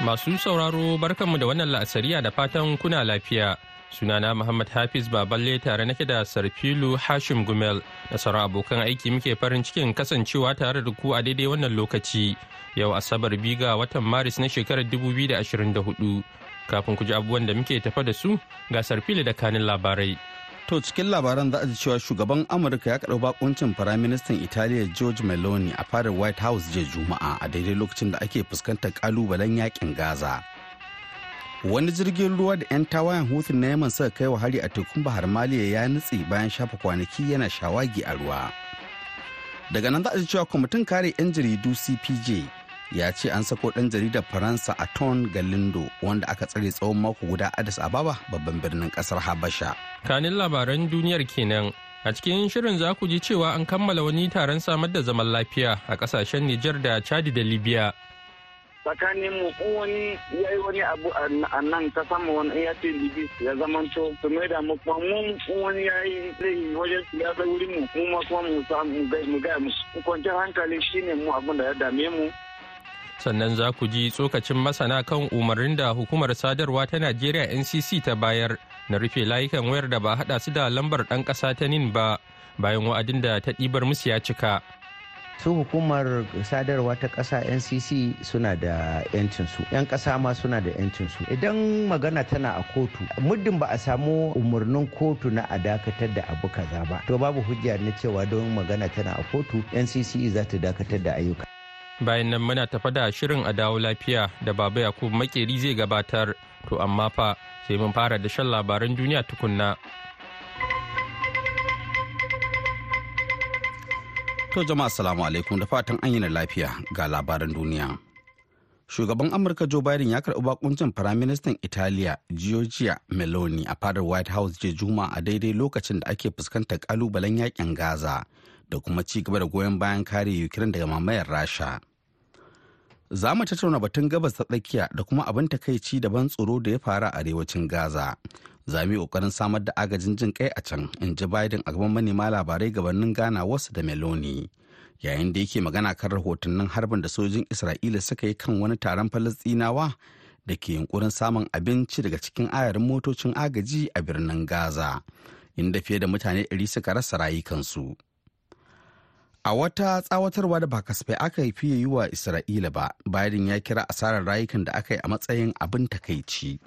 Masu sauraro barkanmu da wannan la'asariya da fatan kuna lafiya. Sunana Muhammad Hafiz Baballe tare nake da Sarfilu Hashim Gumel da sauran abokan aiki muke farin cikin kasancewa tare da ku a daidai wannan lokaci. Yau Asabar biga watan Maris na shekarar 2024. Kafin ku ji abubuwan da muke tafa da su ga Sarfilu da kanin labarai. To cikin labaran za a ji cewa shugaban Amurka ya karɓi bakuncin Firaministan Italiya George Meloni a fadar White House jiya Juma'a a daidai lokacin da ake fuskantar kalubalen yaƙin Gaza. Wani jirgin ruwa da 'yan tawayen hutun na Yaman suka kai wa hari a tekun Bahar Maliya ya nutse bayan shafa kwanaki yana shawagi a ruwa. Daga nan za a ji cewa kwamitin kare 'yan jaridu CPJ ya ce an sako ɗan jaridar faransa a ton galindo wanda aka tsare tsawon mako guda addis ababa babban birnin ƙasar habasha. Kanin labaran duniyar kenan. A cikin shirin za ku ji cewa an kammala wani taron samar da zaman lafiya a ƙasashen nijar da chadi da libya. Tsakanin mu wani ya yi wani abu a nan ta sama wani ya ce libi ya zamanto su mai da mu kuma mun wani ya yi zai wajen su ya bai wuri mu mu ma kuma mu samu mu gaya musu. Kwanciyar hankali shine mu abin da ya dame mu. Sannan za ku ji tsokacin masana kan umarnin da hukumar sadarwa ta najeriya ncc ta bayar na rufe layukan wayar da ba hada su da lambar ɗan ƙasa ta nin ba bayan wa'adin da ta ɗibar musu ya cika. Su hukumar sadarwa ta ƙasa ncc suna da yancinsu yan ƙasa ma suna da yancinsu idan magana tana a kotu muddin ba a samu umarnin kotu na a dakatar da abu kaza ba to babu hujja na cewa don magana tana a kotu ncc za ta dakatar da ayyuka. Bayan nan muna tafa da shirin a dawo lafiya da baba yakubu makeri zai gabatar. To amma fa sai mun fara da shan labaran duniya tukunna. To jama'a assalamu alaikum. Da fatan an yi lafiya ga labaran duniya. Shugaban amurka joe biden ya karɓi bakuncin firaministan italiya giorgia meloni a fadar white house jiya juma a daidai lokacin da ake fuskantar kalubalen yaƙin gaza da kuma ci gaba da goyon bayan kare ukraine daga mamayar rasha. Za mu tattauna batun gabas ta tsakiya da kuma abin takaici da ban tsoro da ya faru a arewacin gaza za mu yi ƙoƙarin samar da agajin jin kai a can in ji biden a gaban manema labarai gabanin gana wasu da meloni yayin da yake magana kan rahotannin harbin da sojin isra'ila suka yi kan wani taron falastinawa da ke yunkurin samun abinci daga cikin ayarin motocin agaji a birnin gaza inda fiye da mutane 100 suka rasa rayukansu. A wata tsawatarwa da ba kasafai aka yi fiye yi wa Isra'ila ba, Biden ya kira asarar rayukan da aka yi a matsayin abin takaici.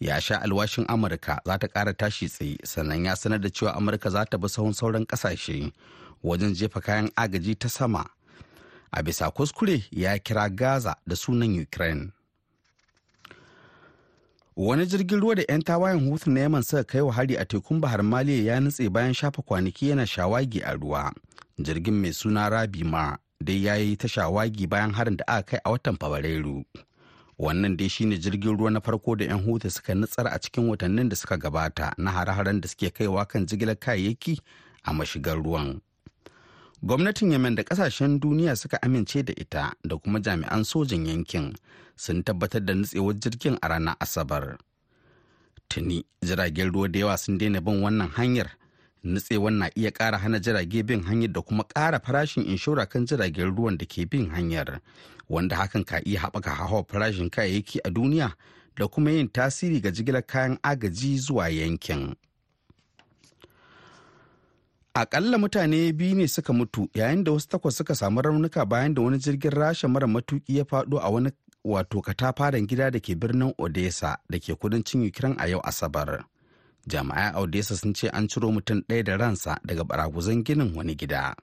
Ya sha alwashin Amurka za ta ƙara tashi tsaye, sannan ya sanar da cewa Amurka za ta bi sahun sauran ƙasashe wajen jefa kayan agaji ta sama. A bisa kuskure ya kira Gaza da sunan Ukraine. Wani jirgin ruwa da 'yan tawayen hutu na Yaman suka kai wa hari a tekun Bahar Maliya ya nutse bayan shafa kwanaki yana shawagi a ruwa. Jirgin mai suna rabi ma dai ya yi ta shawagi bayan harin da aka kai a watan fabrairu. Wannan dai shine jirgin ruwa na farko da 'yan hutu suka nutsar a cikin watannin da suka gabata na hare-haren da suke kaiwa kan jigilar kayayyaki a mashigar ruwan. Gwamnatin yemen da ƙasashen duniya suka amince da ita da kuma jami'an sojin yankin sun tabbatar da nutsewar jirgin a ranar asabar. Tuni jiragen ruwa da yawa sun daina bin wannan hanyar nutsewan na iya ƙara hana jirage bin hanyar da kuma ƙara farashin inshora kan jiragen ruwan da ke bin hanyar wanda hakan ka iya haɓaka hawa farashin kayayyaki a duniya da kuma yin tasiri ga jigilar kayan agaji zuwa yankin. Aƙalla mutane biyu ne suka mutu yayin da wasu takwas suka samu raunuka bayan da wani jirgin rasha mara matuki ya faɗo a wani wato katafaren gida da ke birnin Odessa da ke kudancin Ukraine a yau Asabar. Jami'ai Odessa sun ce an ciro mutum ɗaya da ransa daga baraguzan ginin wani gida.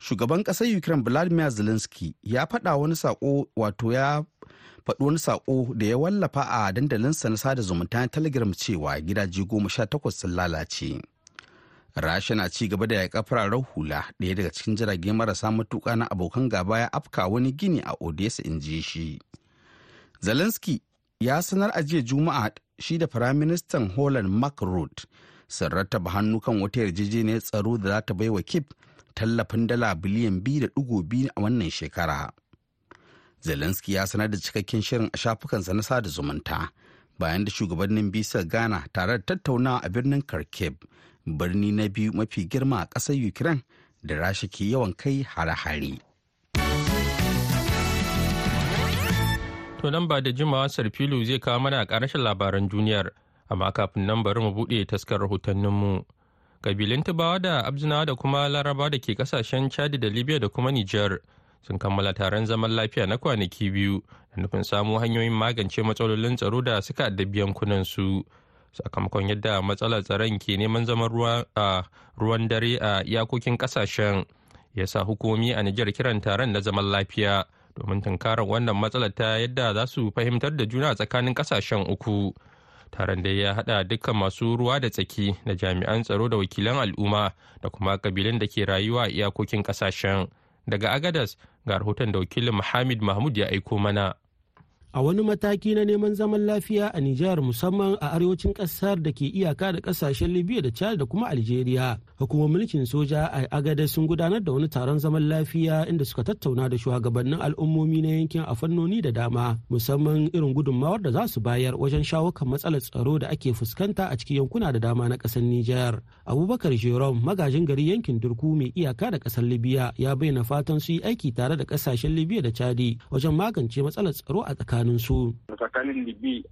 Shugaban ƙasar Ukraine Vladimir Zelensky ya faɗa wani saƙo wato ya faɗi wani saƙo da ya wallafa a dandalinsa na sada zumunta na Telegram cewa gidaje goma sha takwas sun lalace. Rasha na ci gaba da yaƙa fararen hula ɗaya daga cikin jirage marasa matuƙa na abokan gaba ya afka wani gini a Odessa in ji shi. Zelensky ya sanar a jiya Juma'a shi da firaministan holland mark rutte sun rattaba hannu kan wata yarjejeniyar tsaro da za ta bai wa kip tallafin dala biliyan biyu a wannan shekara. Zelensky ya sanar da cikakken shirin a shafukansa na sada zumunta bayan da shugabannin bisa gana tare da tattaunawa a birnin kharkiv birni na biyu mafi girma a ƙasar ukraine da rasha ke yawan kai hare-hare. To nan ba da jimawa Sarfilu zai kawo mana a ƙarshen labaran duniyar, amma kafin nan bari mu buɗe taskar rahotanninmu. Kabilun Tubawa da Abzinawa da kuma Laraba da ke ƙasashen Chad da Libya da kuma Nijar sun kammala taron zaman lafiya na kwanaki biyu da nufin samo hanyoyin magance matsalolin tsaro da suka addabi yankunan su. Sakamakon yadda matsalar tsaron ke neman zaman ruwan dare a iyakokin ƙasashen ya sa hukumomi a Nijar kiran taron na zaman lafiya. Domin tunkarar wannan matsalar ta yadda za su fahimtar da juna tsakanin ƙasashen uku. Taron da ya hada dukkan masu ruwa da tsaki da jami'an tsaro da wakilan al'umma da kuma kabilan da ke rayuwa a iyakokin ƙasashen daga agadas ga rahoton da wakilin muhammad mahmud ya aiko mana. A wani mataki na neman zaman lafiya a Nijar musamman a arewacin ƙasar da ke iyaka da ƙasashen Libya da Chad da kuma Algeria. Hukumar mulkin soja a Agade sun gudanar da wani taron zaman lafiya inda suka tattauna da shugabannin al'ummomi na yankin a fannoni da dama musamman irin gudunmawar da za su bayar wajen shawo kan matsalar tsaro da ake fuskanta a cikin yankuna da dama na ƙasar Nijar. Abubakar Jerome magajin gari yankin Durku mai iyaka da ƙasar Libya ya bayyana fatan su yi aiki tare da ƙasashen Libya da Chadi wajen magance matsalar tsaro a tsakanin tsakanin su. tsakanin libi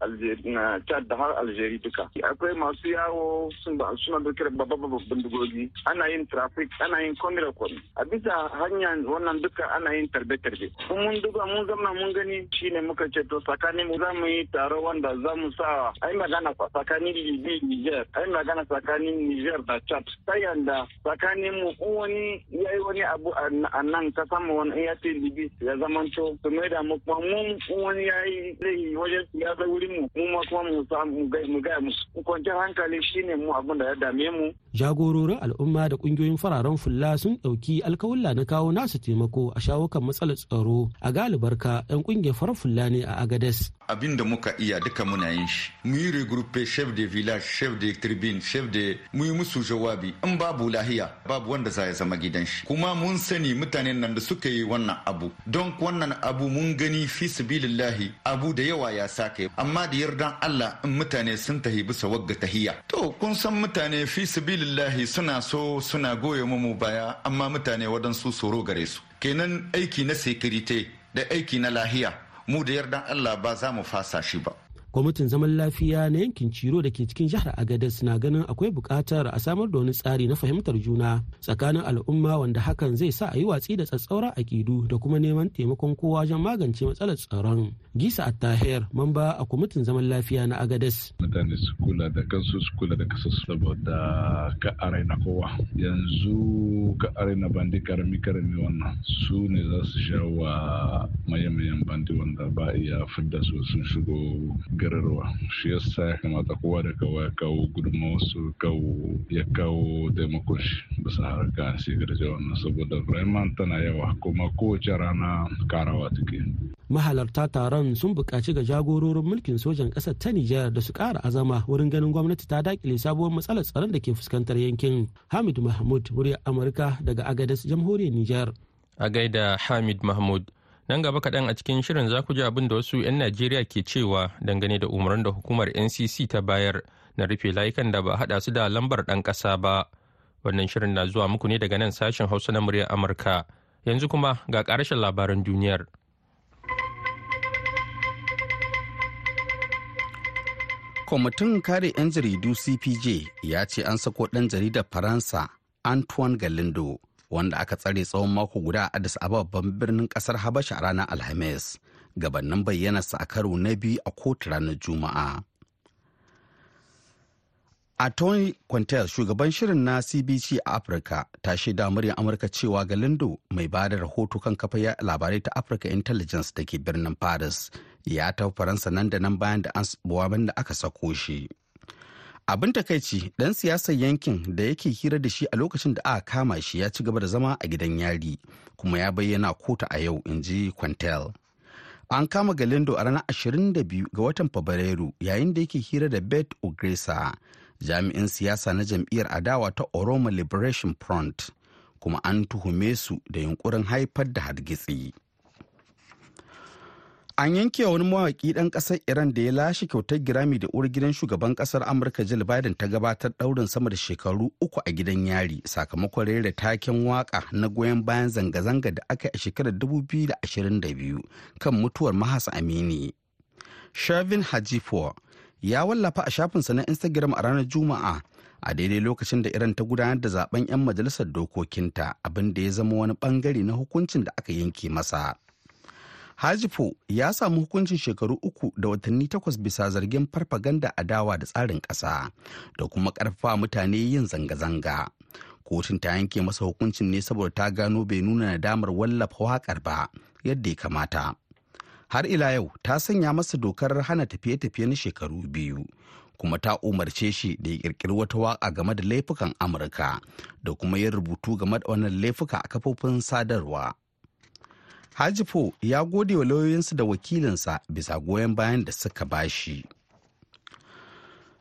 na chad da har algeria duka. Akwai masu yawo suna ɗauke da babban bindigogi. Ana yin traffic ana yin kwamira kwami a bisa hanya wannan duka ana yin tarbe-tarbe. Kun mun duba mun zama mun gani shine muka ce to tsakanin mu za mu yi taro wanda za mu sa ai magana tsakanin libi niger. Ai magana tsakanin niger da chad. Ta yanda tsakanin mu wani ya yi wani abu a nan ta sama wani ya ce libi ya zamanto to mai da mu kuma mun wani ya yi zai wajen siyasa wurin mu mu ma kuma mu samu mu gaya musu. Kwanciyar hankali shine mu abin da ya dame mu. Jagororin al'umma da ƙungiyoyin fararen fulla sun ɗauki alkawulla na kawo nasu taimako a shawo kan matsalar tsaro. A galibarka 'yan ƙungiyar farar fulla ne a agades abin da muka iya duka muna yin shi. Mu yi regroupe chef de village chef de tribune chef de mu yi musu jawabi. In babu lahiya babu wanda za ya zama gidan shi. Kuma mun sani mutanen nan da suka yi wannan abu. Don wannan abu mun gani fi sabilillahi abu da yawa ya sake amma da yardan Allah in mutane sun tahi bisa wagga tahiya. To kun san mutane fi sabilillahi suna so suna goye mu baya amma mutane wadansu tsoro gare su. Kenan aiki na security da aiki na lahiya mu da yardan Allah ba za mu fasa shi ba. Kwamitin zaman lafiya na yankin ciro da ke cikin jihar agadez na ganin akwai buƙatar a samar da wani tsari na fahimtar juna tsakanin al'umma wanda hakan zai sa a yi watsi da tsatsauran aƙidu da kuma neman taimakon kowa wajen magance matsalar tsaron. Gisa attahir mamba a kwamitin zaman lafiya na agadez. Mutane su kula da kansu su kula da kasa saboda ka kowa. Yanzu ka bandi ƙarami ƙarami wannan su ne za su sha wa mayan bandi wanda ba iya fidda su sun shigo gararwa shi yasa ya kamata kowa da kowa ya kawo gudunmawar su kawo ya kawo taimakon shi bisa harka sigar wannan saboda Bremen tana yawa kuma kowace rana karawa take. mahalarta taron sun buƙaci ga jagororin mulkin sojan ƙasar ta Nijar da su ƙara azama wurin ganin gwamnati ta daƙile sabuwar matsalar tsaron da ke fuskantar yankin. Hamid Mahmud, muryar Amurka daga Agadez, jamhuriyar Nijar. A gaida Hamid Mahmud. Nan gaba kaɗan a cikin shirin za ku ji abin da wasu 'yan Najeriya ke cewa dangane da umarnin da hukumar NCC ta bayar na rufe layukan da ba haɗa su da lambar ɗan ƙasa ba. Wannan shirin na zuwa muku ne daga nan sashen Hausa na muryar Amurka. Yanzu kuma ga ƙarashin labaran duniyar. kwamitin kare 'yan jaridu cpj ya ce an sako ɗan jaridar faransa antoine galindo wanda aka tsare tsawon mako guda a addis babban birnin ƙasar habasha a ranar alhamis. Gabanin bayyanarsa a karo na biyu a kotu ranar juma'a. A tony quintel shugaban shirin na cbc a afirka ta shaida muryar amurka cewa galindo mai ba da rahoto kan kafa labarai ta africa intelligence da ke birnin paris ya tafi faransa nan da nan bayan da an da aka sako shi. Abin takaici dan siyasar yankin da yake hira da shi a lokacin da aka kama shi ya ci gaba da zama a gidan yari kuma ya bayyana kotu a yau in ji quintel an kama galindo a ranar 22 ga watan fabrairu yayin da yake hira da beth ogresa jami'in siyasa na jam'iyyar adawa ta oromo liberation front kuma an tuhume su da yunkurin haifar da hargitsi. An yanke wani mawaƙi ɗan ƙasar iran da ya lashe kyautar girami da uwar gidan shugaban ƙasar amurka jill biden ta gabatar ɗaurin sama da shekaru uku a gidan yari sakamakon rera taken waƙa na goyon bayan zanga-zanga da aka yi a shekarar 2022 kan mutuwar mahasa amini. Shavin hajifor ya wallafa a shafinsa na instagram a ranar juma'a a daidai lokacin da iran ta gudanar da zaɓen 'yan majalisar dokokinta abin da ya zama wani ɓangare na hukuncin da aka yanke masa. Hajifo ya samu hukuncin shekaru uku da watanni takwas bisa zargin farfaganda adawa da tsarin ƙasa da kuma ƙarfafa mutane yin zanga-zanga. Kotun ta yanke masa hukuncin ne saboda ta gano bai nuna nadamar wallafa waƙar ba yadda ya kamata. Har ila yau ta sanya masa dokar hana tafiye-tafiye na shekaru biyu kuma ta umarce shi da ya kirkiri wata waƙa game da laifukan amurka da kuma yin rubutu game da wannan laifuka a kafofin sadarwa. Hajifo ya gode wa lauyoyinsa da wakilinsa bisa goyon bayan da suka bashi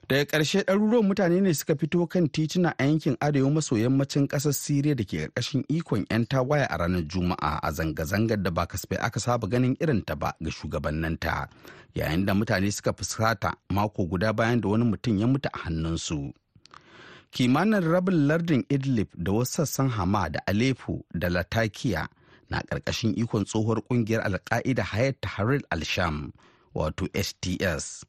daga ƙarshe ɗaruruwan mutane ne suka fito kan tituna a yankin arewa maso yammacin ƙasar siriya da ke ƙarƙashin ikon 'yan tawaye a ranar juma'a a zanga-zangar da ba kasafai aka saba ganin irin ta ba ga shugabanninta yayin da mutane suka fuskata mako guda bayan da wani mutum ya mutu a hannunsu. Kimanin rabin lardin idlib da wasu sassan hama da aleppo da latakia na ƙarƙashin ikon tsohuwar ƙungiyar alka'ida hayat tahrir al-sham wato sts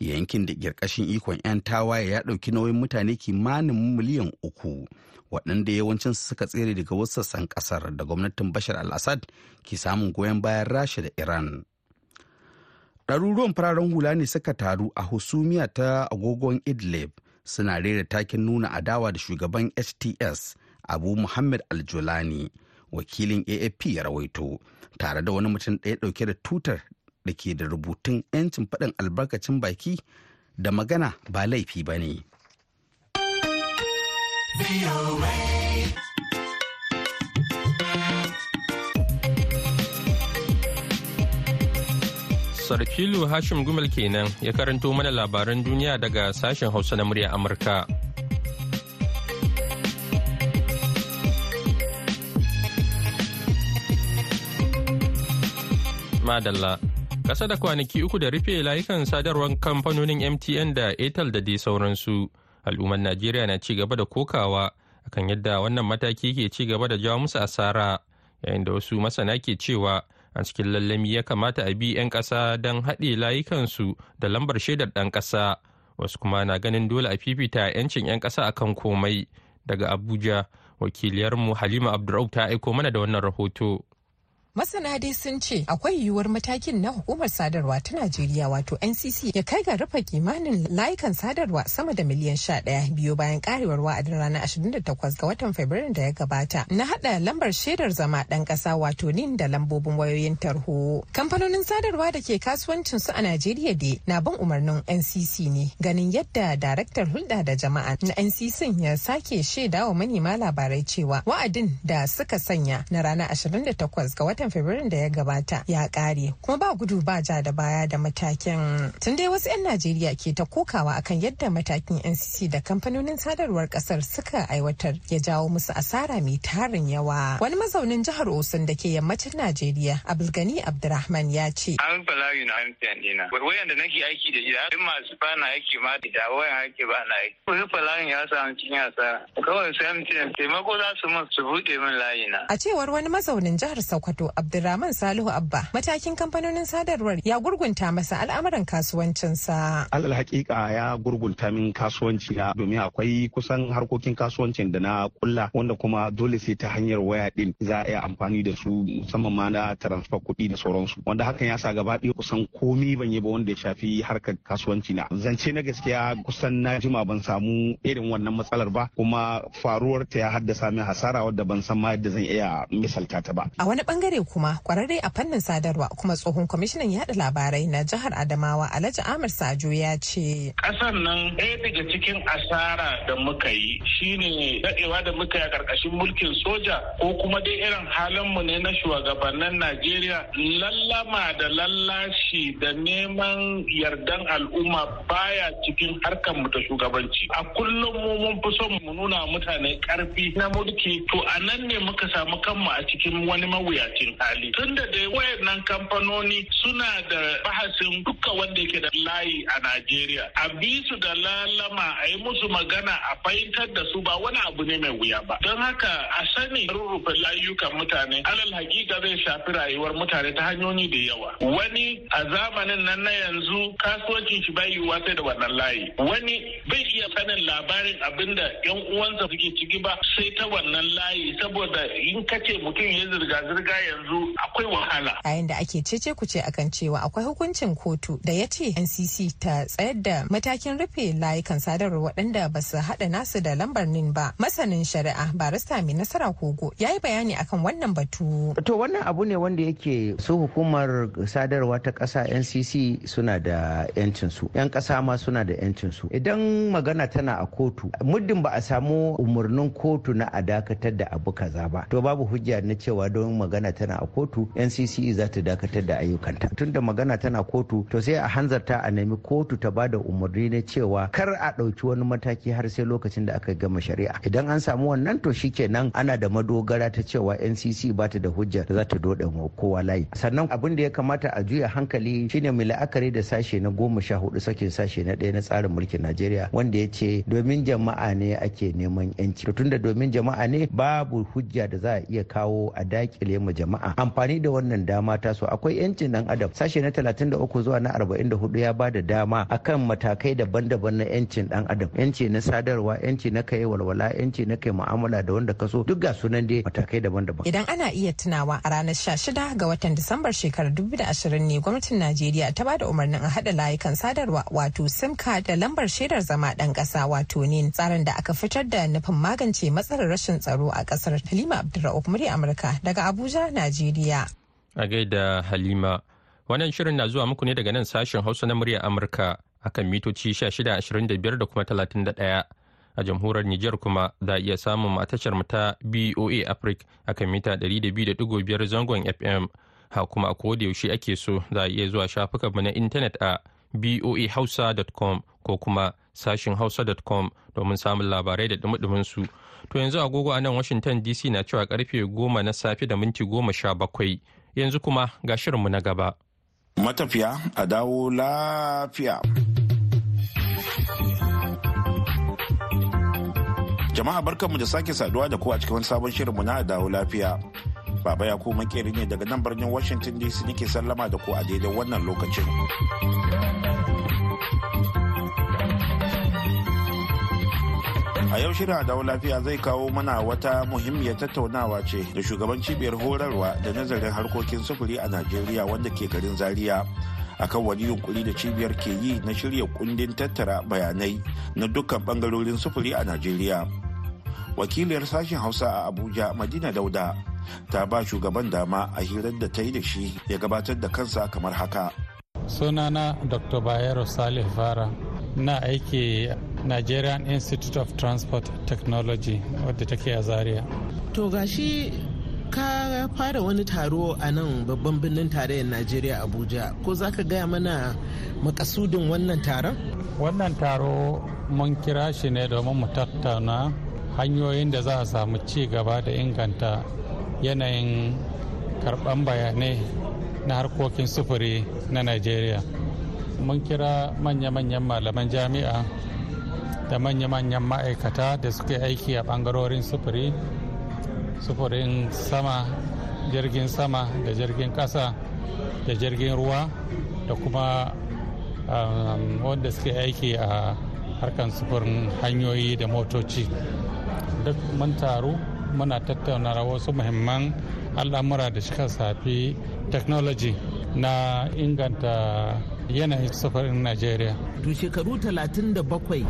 yankin da ƙarƙashin ikon 'yan tawaye ya ɗauki nauyin mutane kimanin miliyan uku waɗanda yawancin suka tsere daga wasu sassan ƙasar da gwamnatin bashar al-assad ke samun goyon bayan rasha da iran. Ɗaruruwan fararen hula ne suka taru a husumiya ta agogon idlib suna rera takin nuna adawa da shugaban hts abu muhammad aljulani wakilin afp ya rawaito tare da wani mutum ɗaya ɗauke da tutar da ke da rubutun 'yancin faɗin albarkacin baki da magana ba laifi ba ne. Sarfilu Hashim Gumel kenan ya karanto mana labaran duniya daga sashen Hausa na murya Amurka. Madalla. Kasa da kwanaki uku da rufe layukan sadarwar kamfanonin MTN da Airtel da dai sauransu. Al'ummar Najeriya na ci gaba da kokawa akan yadda wannan mataki ke ci gaba da jawo musu asara yayin da wasu masana ke cewa a cikin lallami ya kamata a bi 'yan ƙasa don haɗe layukansu da lambar shaidar ɗan ƙasa wasu kuma na ganin dole a fifita 'yancin 'yan ƙasa akan komai daga abuja wakiliyarmu halima abdurraub ta aiko mana da wannan rahoto Masana dai sun ce akwai yiwuwar matakin na hukumar sadarwa ta Najeriya wato NCC ya kai ga rufe kimanin layukan sadarwa sama da miliyan sha ɗaya biyu bayan karewar wa'adin ranar 28 ga watan Fabrairu da ya gabata na hada lambar shaidar zama ɗan ƙasa wato NIN da lambobin wayoyin tarho. Kamfanonin sadarwa da ke kasuwancin su a Najeriya dai na bin umarnin NCC ne ganin yadda daraktar hulɗa da jama'a na NCC ya sake shaidawa manema labarai cewa wa'adin da suka sanya na ranar 28 ga watan watan Fabrairun da ya gabata ya kare kuma ba gudu ba ja da baya da matakin. Tun dai wasu 'yan Najeriya ke ta kokawa akan yadda matakin NCC da kamfanonin sadarwar ƙasar suka aiwatar ya jawo musu asara mai tarin yawa. Wani mazaunin jihar Osun da ke yammacin Najeriya Abdulgani Abdurrahman ya ce. An falayu na MTN dina. Wayan da nake aiki da ita in masu bana aiki ma da wayan aiki ba na aiki. Wani falayin ya samu cikin asara. Kawai sai MTN taimako za su mun su buɗe min layina. A cewar wani mazaunin jihar Sokoto Abdulrahman Salihu Abba matakin kamfanonin sadarwar ya gurgunta masa al'amuran kasuwancinsa. Alal hakika ya gurgunta min kasuwanci na domin akwai kusan harkokin kasuwancin da na kulla wanda kuma dole sai ta hanyar waya din za a iya amfani da su musamman ma na transfer kuɗi da sauransu wanda hakan ya sa gaba ɗaya kusan komi ban yi ba wanda ya shafi harkar kasuwanci na. Zance na gaskiya kusan na jima ban samu irin wannan matsalar ba kuma faruwar ta ya haddasa min hasara wadda ban san ma yadda zan iya misalta ta ba. A wani ɓangare kuma kwararre a fannin sadarwa kuma tsohon kwamishinan yada labarai na jihar Adamawa Alhaji Amir Sajo ya ce. Ƙasar nan ɗaya daga cikin asara da muka yi shine daɗewa da muka yi a ƙarƙashin mulkin soja ko kuma dai irin halin mu ne na shugabannin Najeriya lallama da lallashi da neman yardan al'umma baya cikin harkar mu ta shugabanci. A kullum mu mun fi son mu nuna mutane ƙarfi na mulki to a nan ne muka samu kanmu a cikin wani mawuyacin hali. Tunda da wayannan kamfanoni suna da bahasin duka wanda yake da layi a Najeriya. A bi su da lalama a yi musu magana a fahimtar da su ba wani abu ne mai wuya ba. Don haka a sani rurrufe layukan mutane alal hakika zai shafi rayuwar mutane ta hanyoyi da yawa. Wani a zamanin nan na yanzu kasuwancin shi bai yiwuwa sai da wannan layi. Wani bai iya sanin labarin abin da yan uwansa suke ciki ba sai ta wannan layi saboda in kace mutum ya zirga-zirga yanzu akwai wahala. Yayin da ake cece kuce akan cewa akwai hukuncin kotu da ya ce NCC ta tsayar da matakin rufe layukan sadarwa waɗanda ba su haɗa nasu da lambar nin ba. Masanin shari'a barista mai nasara kogo ya yi bayani akan wannan batu. To wannan abu ne wanda yake su hukumar sadarwa ta ƙasa NCC suna da 'yancin su. 'Yan ƙasa ma suna da 'yancin su. Idan magana tana a kotu muddin ba a samu umarnin kotu na a dakatar da abu kaza ba to babu hujja na cewa don magana tana a kotu ncce za ta dakatar da ayyukanta. Tunda magana tana kotu to sai a hanzarta a nemi kotu ta ba da umarni na cewa kar a ɗauki wani mataki har sai lokacin da aka gama shari'a. Idan an samu wannan to shikenan ana da madogara ta cewa ncc ba ta da hujja da za ta dode kowa layi. Sannan abin da ya kamata a juya hankali shine mai la'akari da sashe na goma sha huɗu sakin sashe na ɗaya na tsarin mulkin najeriya wanda ya ce domin jama'a ne ake neman yanci tunda domin jama'a ne babu hujja da za a iya kawo a daƙile ma jama'a amfani da wannan dama ta so akwai yancin dan adam. Sashe na 33 zuwa na 44 ya ba da dama akan matakai daban-daban na yancin dan adam. Yanci na sadarwa yanci na kai walwala yanci na kai mu'amala da wanda ka so duk ga sunan dai matakai daban-daban. Idan ana iya tunawa a ranar 16 ga watan disambar shekarar 2020 ne gwamnatin najeriya ta ba da umarnin a hada layukan sadarwa wato sim card da lambar shaidar zama dan kasa wato nin. Tsarin da aka fitar da nufin magance matsalar rashin tsaro a ƙasar halima abdulra'uf murya amurka daga abuja najeriya. A gaida halima. Wannan shirin na zuwa muku ne daga nan sashen hausa na murya amurka akan mitoci 1625 da kuma 31 a jamhuriyar Nijar kuma za iya samun matashar ta BOA Africa akan mita 200.5 zangon FM ha kuma a yaushe ake so za a iya zuwa shafukanmu na intanet a boahausa.com ko kuma sashin hausa.com domin samun labarai da dumi su. To yanzu agogo a nan washington dc na cewa ƙarfe goma na safe da minti goma sha bakwai. Yanzu kuma ga shirinmu na gaba. Matafiya a dawo lafiya. Jama'a barkanmu da sake saduwa da ku a cikin sabon shirinmu na dawo lafiya. Baba ya ku makeri ne daga nan birnin washington dc nake sallama da ku a daidai wannan lokacin. A yau shirin dawo lafiya zai kawo mana wata muhimmiyar tattaunawa ce da shugaban cibiyar horarwa da nazarin harkokin sufuri a najeriya wanda ke garin zaria akan wani yunkuri da cibiyar ke yi na shirya kundin tattara bayanai na dukkan ɓangarorin sufuri a najeriya. Wakiliyar sashen hausa a abuja madina dauda ta ba shugaban dama a hirar da ta yi da shi ya gabatar da kansa kamar haka. Sunana dr bayero salih fara na aiki nigerian institute of transport technology wadda take a zaria. To gashi ka fara wani taro a nan babban birnin tarayyar najeriya abuja. Ko za ka gaya mana makasudin wannan taron? Wannan taro mun kira shi ne domin mu tattauna hanyoyin da za a samu ci gaba da inganta yanayin karɓan bayanai na harkokin sufuri na najeriya. Mun kira manya-manyan malaman jami'a da manya-manyan ma'aikata da suke aiki a ɓangarorin sufuri sufurin sama jirgin sama da jirgin kasa da jirgin ruwa da kuma um, wanda suke aiki a harkan sufurin hanyoyi da motoci. Duk mun taru muna tattauna wasu muhimman al'amura da suka safi technology na inganta yanayin sufurin najeriya. To shekaru 37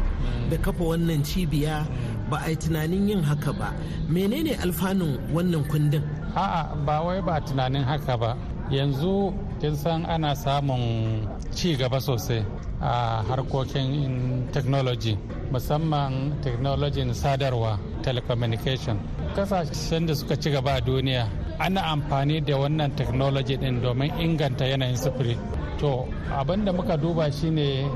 da kafa wannan cibiya ba a yi tunanin yin haka ba. Menene alfanun wannan kundin? A'a ba wai ba tunanin haka ba. Yanzu kin san ana samun ci gaba sosai a harkokin technology musamman technology sadarwa telecommunication. Kasashen da suka ci gaba a duniya ana amfani da wannan technology din domin inganta yanayin sufuri. To abin da muka duba shine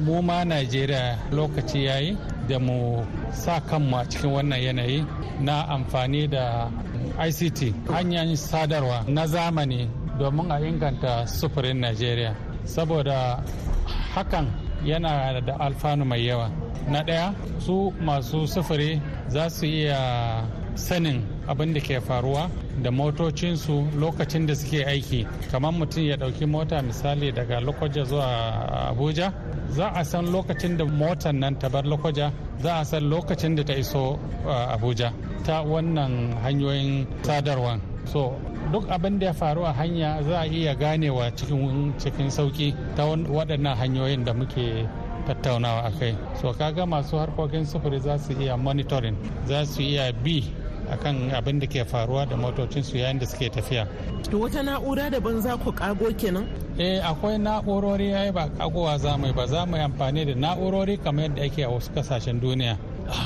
mu ma najeriya lokaci yayi da mu sa kanmu a cikin wannan yanayi na amfani da ict hanyar sadarwa na zamani domin a inganta sufurin najeriya. Saboda hakan yana da alfanu mai yawa. Na ɗaya su masu sufuri za su iya sanin abin da ke faruwa da motocinsu lokacin da suke aiki. Kamar mutum ya ɗauki mota misali daga lokoja zuwa abuja za a san lokacin da motar nan ta bar lokoja za a san lokacin da ta iso abuja ta wannan hanyoyin sadarwa so duk abin da ya faru a hanya za a iya ganewa cikin sauƙi ta waɗannan hanyoyin da muke tattaunawa a kai. So kaga masu harkokin sufuri za su iya monitoring za su iya bi akan abin da ke faruwa da motocinsu yayin da suke tafiya. To wata na'ura daban za ku kago kenan? Eh akwai na'urori yayi ba kagowa za mu ba za mu amfani da na'urori kamar yadda ake a wasu ƙasashen duniya.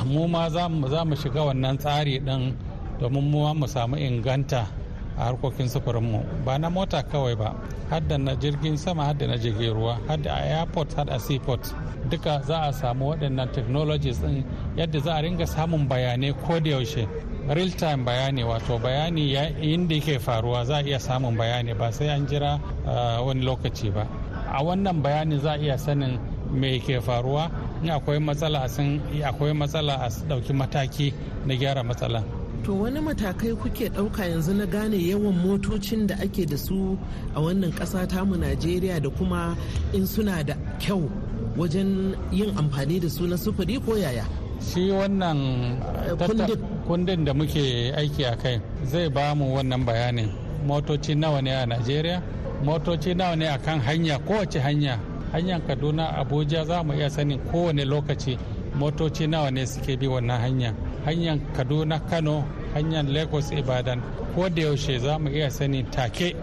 Mu ma za mu shiga wannan tsari din domin mu mu samu inganta a harkokin sufurinmu. Ba na mota kawai ba hadda na jirgin sama hadda na jirgin ruwa hadda a airport hadda a seaport. Duka za a samu waɗannan technologies din yadda za a ringa samun bayanai ko da yaushe. Real time bayani wato bayani inda yake faruwa za a iya samun bayani ba sai an jira wani lokaci ba. A wannan bayani za a iya sanin me ke faruwa. In akwai matsala a san akwai matsala a ɗauki mataki na gyara matsalan to wani matakai kuke ɗauka yanzu na gane yawan motocin da ake da su a wannan ƙasa tamu najeriya da kuma in suna da kyau wajen yin amfani da su na sufuri ko yaya? Shi wannan kundin da muke aiki a kai zai ba mu wannan bayanin. Motoci nawa ne a najeriya? Motoci nawa ne a kan hanya kowace hanya? Hanyar kaduna abuja za mu iya sanin kowane lokaci motoci nawa ne suke bi wannan hanya. Hanyar kaduna kano hanyar lagos ibadan. Ko da yaushe za mu iya sani take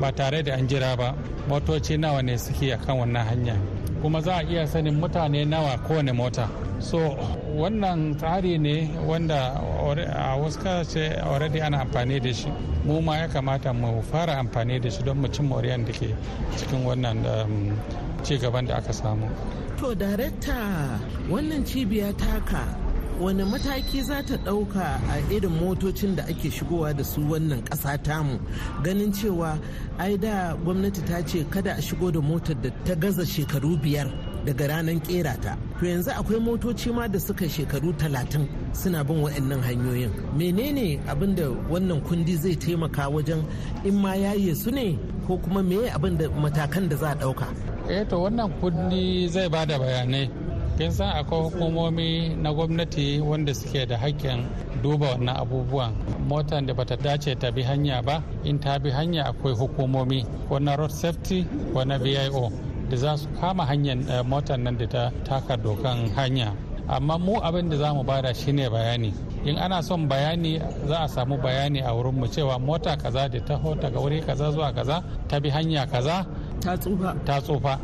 ba tare da an jira ba. Motoci nawa ne suke a kan wannan hanya? Kuma za a iya sanin mutane nawa kowane mota. So wannan tsari ne wanda a wasu ƙasashe already ana amfani da shi. Mu ma ya kamata mu fara amfani da shi don mu cin moriyan da ke cikin wannan ci gaban da aka samu. To darekta wannan cibiya taka wani mataki za ta ɗauka a irin motocin da ake shigowa da su wannan ƙasa tamu? Ganin cewa ai da gwamnati ta ce kada a shigo da motar da ta gaza shekaru biyar daga ranar kera ta. To yanzu akwai motoci ma da suka shekaru talatin suna bin waɗannan hanyoyin. Menene abin da wannan kundi zai taimaka wajen in ma yaye su ne ko kuma me abin da matakan da za a ɗauka? Eh to wannan kundi zai ba da bayanai. Kin san akwai hukumomi na gwamnati wanda suke da hakkin duba wannan abubuwan. Motar da bata dace ta bi hanya ba in ta bi hanya akwai hukumomi ko na road safety ko na vio da za su kama hanyar motar nan da ta taka dokan hanya. Amma mu abin da za mu ba da shine bayani. In ana son bayani za a samu bayani a wurin mu cewa mota kaza da taho daga wuri kaza zuwa kaza ta bi hanya kaza ta tsufa. Ta tsufa.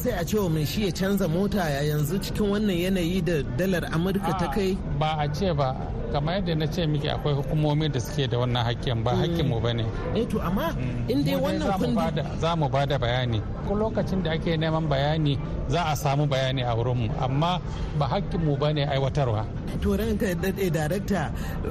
Sai a cewa mai shi ya canza mota ya yanzu cikin wannan yanayi da dalar amurka ta kai? ba a ce ba. Kamar yadda na ce miki akwai hukumomi da suke da wannan hakkin ba hakkin mu ba ne. Eh to amma in dai wannan kundi za mu ba da bayani. Ko lokacin da ake neman bayani za a samu bayani a wurin mu amma ba hakkin mu ba ne aiwatarwa. To ranka daɗe darakta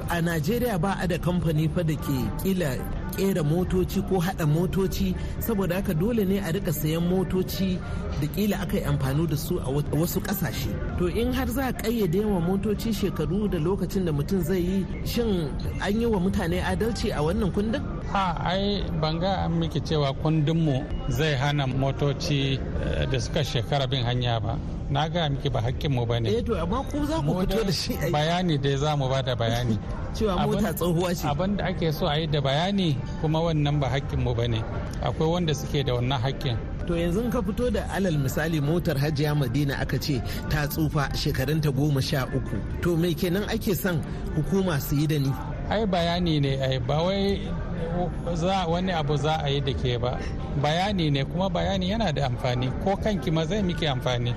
a najeriya ba a da kamfani fa da ke kila kera motoci ko hada motoci. Saboda haka dole ne a riƙa sayan motoci da kila aka yi amfani da su a wasu ƙasashe to in har za a kayyade wa motoci shekaru da lokacin da mutum zai yi shin an yi wa mutane adalci a wannan kundin? A ai banga an miki cewa kundinmu zai hana motoci da suka shekara bin hanya ba. Na ga miki ba hakkinmu ba ne. Eh to amma ku za ku fito da shi bayani dai za mu ba da bayani. Cewa mota tsohuwa ce. abin da ake so a yi da bayani kuma wannan ba hakkinmu ba ne. Akwai wanda suke da wannan hakkin. To yanzu ka fito da alal misali motar hajiya madina aka ce ta tsufa shekarunta goma sha uku. To mai kenan ake son hukuma su yi da ni? Ai bayani ne ai ba wai za wani abu za a yi da ke ba. Bayani ne kuma bayani yana da amfani. Ko kanki ma zai miki amfani.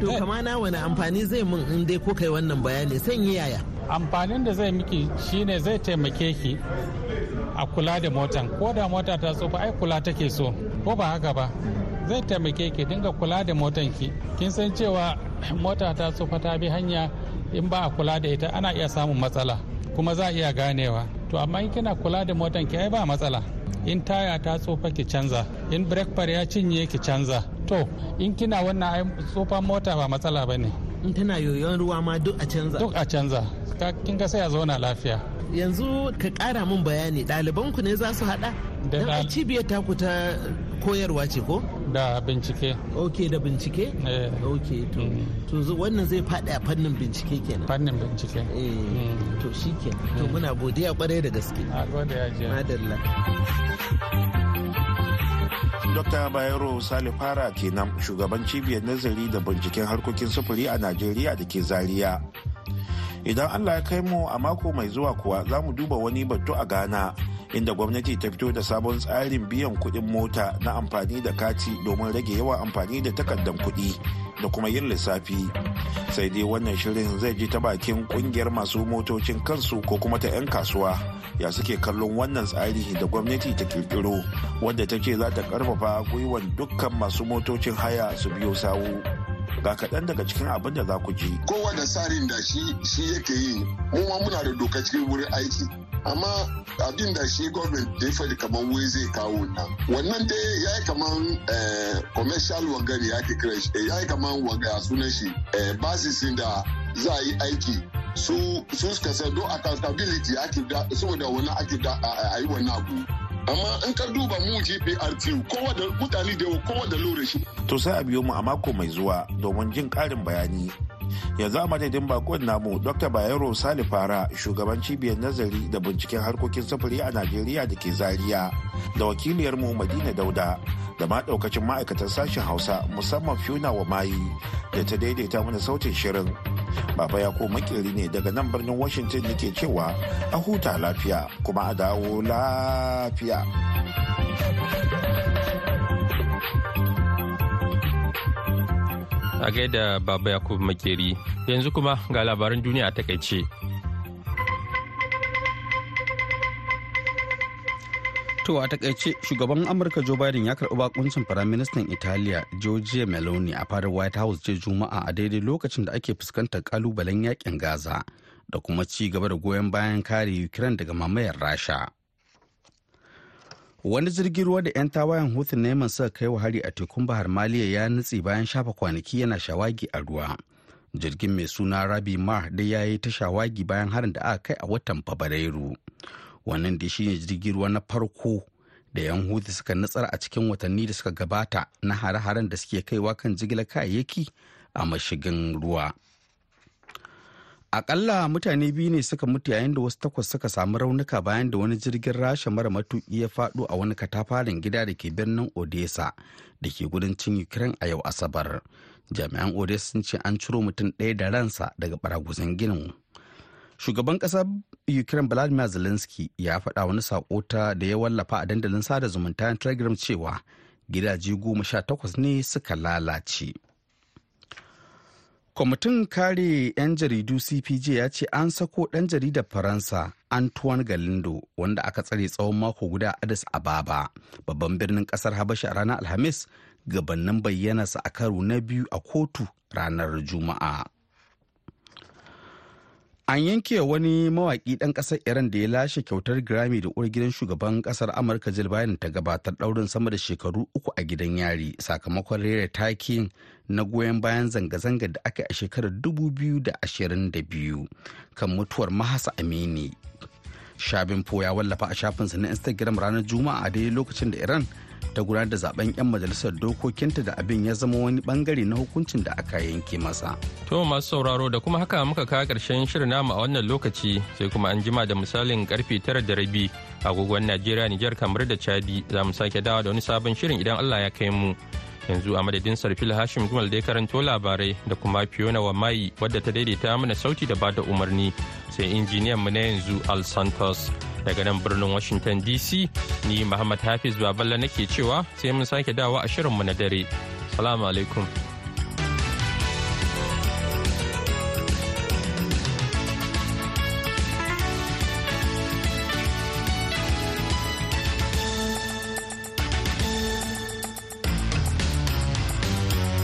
To kama na wani amfani zai mun in dai ko kai wannan bayani? San yi yaya? Amfanin da zai miki shine zai taimake ki a kula da motan. Ko da mota ta tsufa ai kula take so. Ko ba haka ba? Zai taimake ki dinga kula da motan ki kin san cewa mota ta tsufa ta bi hanya in ba a kula da ita ana iya samun matsala. Kuma za a iya ganewa. To amma in kina kula da motan ki ai ba matsala. In taya ta tsufa ki canza. In brake pad ya cinye ki canza. To in kina wannan ai tsufan mota ba matsala ba ne in tana yoyon ruwa ma duk a canza. Duk a canza. Kin ga sai a zauna lafiya. Yanzu ka kara min bayani ɗalibanku ne za su haɗa? Da cibiyar taku ta koyarwa ce ko? Da bincike. Ok da bincike? Eh. ok to. To wannan zai faɗi a fannin bincike kenan. Fannin bincike. Eh to shi kenan to muna godiya ƙwarai da gaske. A godiya je madalla. Dr. Bayero Sale Fara kenan shugaban cibiyar nazari da binciken harkokin sufuri a Najeriya da ke Zaria. Idan Allah ya kai mu a mako mai zuwa kuwa za mu duba wani batu a Ghana. Inda gwamnati ta fito da sabon tsarin biyan kuɗin mota na amfani da kati domin rage yawan amfani da takardar kuɗi da kuma yin lissafi. Sai dai wannan shirin zai ji ta bakin ƙungiyar masu motocin kansu ko kuma ta 'yan kasuwa. ya suke kallon wannan tsari da gwamnati ta kirkiro wadda ta ce za ta ƙarfafa gwiwan dukkan masu motocin haya su biyo sawu ga kaɗan daga cikin abin da za ku ji. Kowa da tsarin da shi shi yake yi, mu muna da doka cikin wurin aiki. Amma abin da shi gwamnati da ya faɗi kamar wai zai kawo nan. Wannan dai ya yi kamar commercial wangani ya ke kira shi, ya yi kamar wanga sunan shi basisin da za a yi aiki su su suka san don accountability ake da saboda wani ake da a yi wannan abu amma in ka duba mu GPRT kowa da mutane da kowa da lura shi to sai a biyo mu a mako mai zuwa domin jin karin bayani yanzu a madadin bakon namu dr bayero salifara shugaban cibiyar nazari da binciken harkokin sufuri a najeriya da ke zaria da wakiliyarmu madina dauda da ma daukacin ma'aikatan sashen hausa musamman fiona wa mayi da ta daidaita mana sautin shirin. Baba ya ko makeri ne daga nan birnin washington yake cewa a huta lafiya kuma a dawo lafiya. A gaida baba yakubu makeri yanzu kuma ga labaran duniya a taƙaice To a taƙaice shugaban Amurka Joe Biden ya karɓi bakuncin Firaministan Italiya Giorgia Meloni a fadar White House ce Juma'a a daidai lokacin da ake fuskantar kalubalen yaƙin Gaza da kuma ci gaba da goyon bayan kare Ukraine daga mamayar Rasha. Wani jirgin ruwa da 'yan tawayen Houthi neman suka kai wa hari a tekun Bahar Maliya ya nutse bayan shafa kwanaki yana shawagi a ruwa. Jirgin mai suna Rabi Mar da ya yi ta shawagi bayan harin da aka kai a watan Fabrairu. wannan da shine jirgin ruwa na farko da yan hutu suka nutsar a cikin watanni da suka gabata na hare-haren da suke kaiwa kan jigilar kayayyaki a mashigin ruwa akalla mutane biyu ne suka mutu yayin da wasu takwas suka samu raunuka bayan da wani jirgin rasha mara matuki ya faɗo a wani katafaren gida da ke birnin odessa da ke kudancin ukraine a yau asabar. Jami'an odessa sun ce an ciro mutum ɗaya da ransa daga baraguzan ginin. Shugaban ƙasar ukraine vladimir zelensky ya faɗa wani saƙo ta da ya wallafa a dandalin sada zumunta telegram cewa gidaje goma sha takwas ne suka lalace. Kwamitin kare 'yan jaridu cpj ya ce an sako ɗan jaridar faransa antoine galindo wanda aka tsare tsawon mako guda a addis ababa babban birnin ƙasar habasha a ranar alhamis gabanin bayyanarsa a karo na biyu a kotu ranar juma'a. An yanke wani mawaƙi ɗan ƙasar iran da ya lashe kyautar grammy da uwar gidan shugaban ƙasar amurka jill biden ta gabatar ɗaurin sama da shekaru uku a gidan yari sakamakon rera takin na goyon bayan zanga-zanga da aka a shekarar 2022 kan mutuwar mahasa amini. Shabin po ya wallafa a shafinsa na instagram ranar juma'a a daidai lokacin da iran ta gudanar da zaɓen 'yan majalisar dokokinta da abin ya zama wani ɓangare na hukuncin da aka yanke masa. To masu sauraro da kuma haka muka kawo ƙarshen shirin namu a wannan lokaci sai kuma an jima da misalin ƙarfe tara da rabi agogon Najeriya Nijar kamar da Chadi za mu sake dawa da wani sabon shirin idan Allah ya kai mu. yanzu a madadin sarfil hashim gumal da ya karanto labarai da kuma fiona wa mai wadda ta daidaita mana sauti da ba da umarni sai injiniyan mu na yanzu al santos daga nan birnin washington dc ni muhammad hafiz baballa nake cewa sai mun sake dawo a shirinmu na dare. Salamu alaikum.